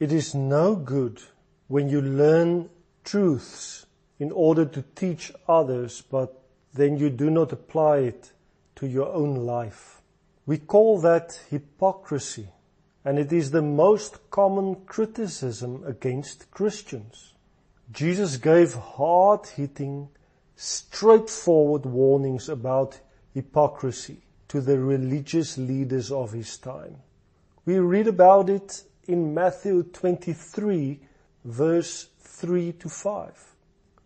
It is no good when you learn truths in order to teach others, but then you do not apply it to your own life. We call that hypocrisy, and it is the most common criticism against Christians. Jesus gave hard-hitting, straightforward warnings about hypocrisy to the religious leaders of his time. We read about it in Matthew 23 verse 3 to 5.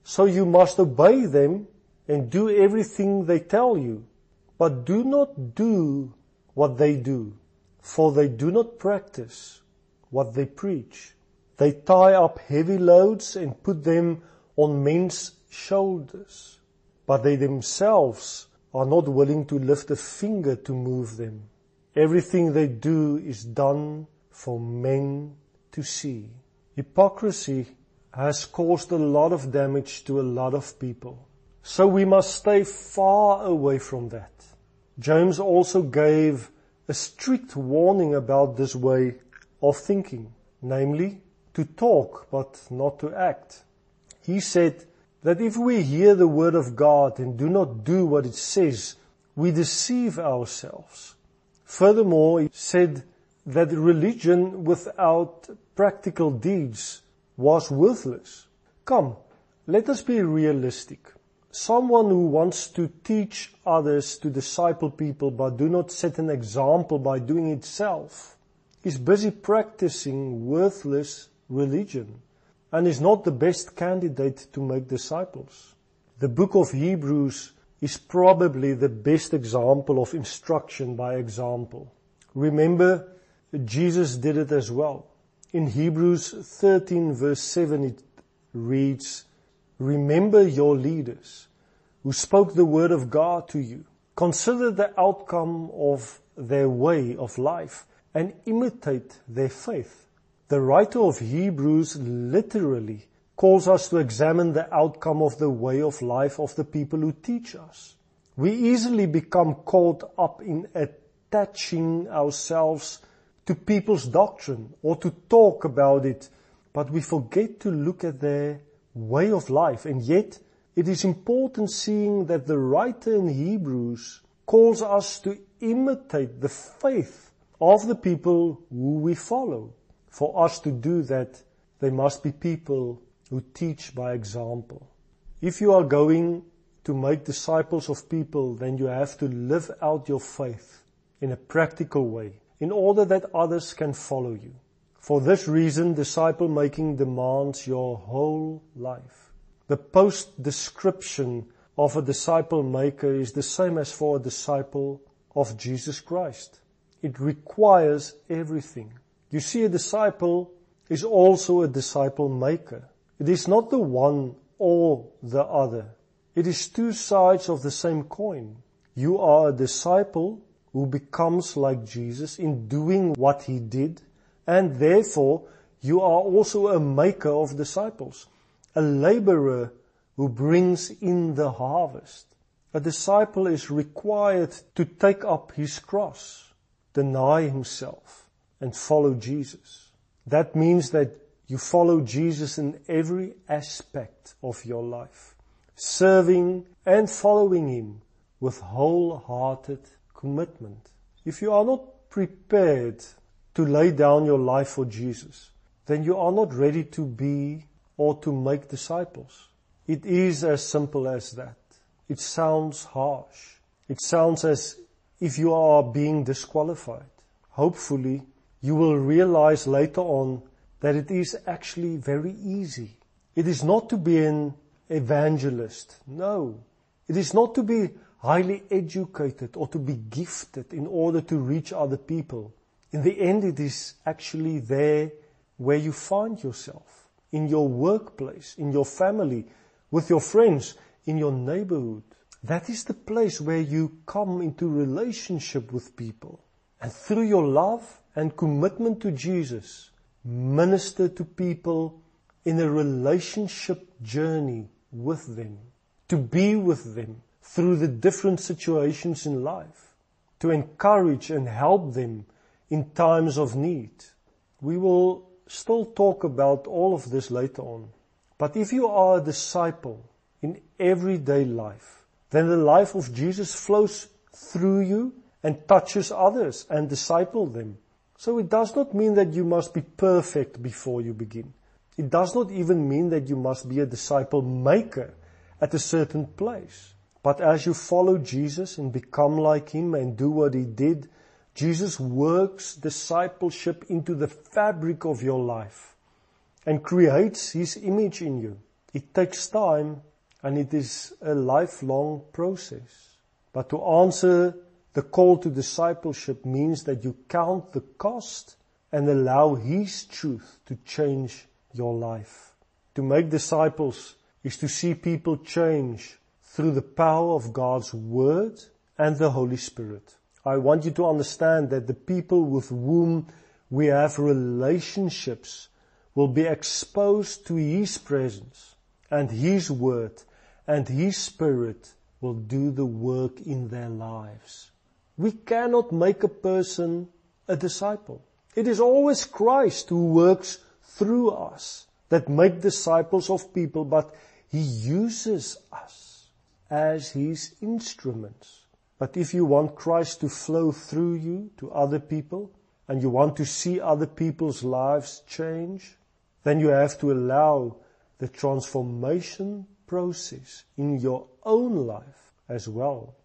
So you must obey them and do everything they tell you, but do not do what they do, for they do not practice what they preach. They tie up heavy loads and put them on men's shoulders, but they themselves are not willing to lift a finger to move them. Everything they do is done for men to see. Hypocrisy has caused a lot of damage to a lot of people. So we must stay far away from that. James also gave a strict warning about this way of thinking, namely to talk but not to act. He said that if we hear the word of God and do not do what it says, we deceive ourselves. Furthermore, he said that religion without practical deeds was worthless. Come, let us be realistic. Someone who wants to teach others to disciple people but do not set an example by doing itself is busy practicing worthless religion and is not the best candidate to make disciples. The book of Hebrews is probably the best example of instruction by example. Remember, Jesus did it as well. In Hebrews 13 verse 7 it reads, Remember your leaders who spoke the word of God to you. Consider the outcome of their way of life and imitate their faith. The writer of Hebrews literally calls us to examine the outcome of the way of life of the people who teach us. We easily become caught up in attaching ourselves to people's doctrine or to talk about it, but we forget to look at their way of life. And yet, it is important seeing that the writer in Hebrews calls us to imitate the faith of the people who we follow. For us to do that, they must be people who teach by example. If you are going to make disciples of people, then you have to live out your faith in a practical way in order that others can follow you. For this reason, disciple making demands your whole life. The post description of a disciple maker is the same as for a disciple of Jesus Christ. It requires everything. You see, a disciple is also a disciple maker. It is not the one or the other. It is two sides of the same coin. You are a disciple who becomes like Jesus in doing what he did, and therefore you are also a maker of disciples, a laborer who brings in the harvest. A disciple is required to take up his cross, deny himself, and follow Jesus. That means that you follow Jesus in every aspect of your life, serving and following Him with wholehearted commitment. If you are not prepared to lay down your life for Jesus, then you are not ready to be or to make disciples. It is as simple as that. It sounds harsh. It sounds as if you are being disqualified. Hopefully, you will realize later on that it is actually very easy. It is not to be an evangelist. No. It is not to be highly educated or to be gifted in order to reach other people. In the end, it is actually there where you find yourself. In your workplace, in your family, with your friends, in your neighborhood. That is the place where you come into relationship with people. And through your love and commitment to Jesus, minister to people in a relationship journey with them, to be with them through the different situations in life, to encourage and help them in times of need. We will still talk about all of this later on. But if you are a disciple in everyday life, then the life of Jesus flows through you and touches others and disciple them. So it does not mean that you must be perfect before you begin. It does not even mean that you must be a disciple maker at a certain place. But as you follow Jesus and become like Him and do what He did, Jesus works discipleship into the fabric of your life and creates His image in you. It takes time and it is a lifelong process. But to answer the call to discipleship means that you count the cost and allow His truth to change your life. To make disciples is to see people change through the power of God's Word and the Holy Spirit. I want you to understand that the people with whom we have relationships will be exposed to His presence and His Word and His Spirit will do the work in their lives. We cannot make a person a disciple. It is always Christ who works through us that make disciples of people, but He uses us as His instruments. But if you want Christ to flow through you to other people, and you want to see other people's lives change, then you have to allow the transformation process in your own life as well.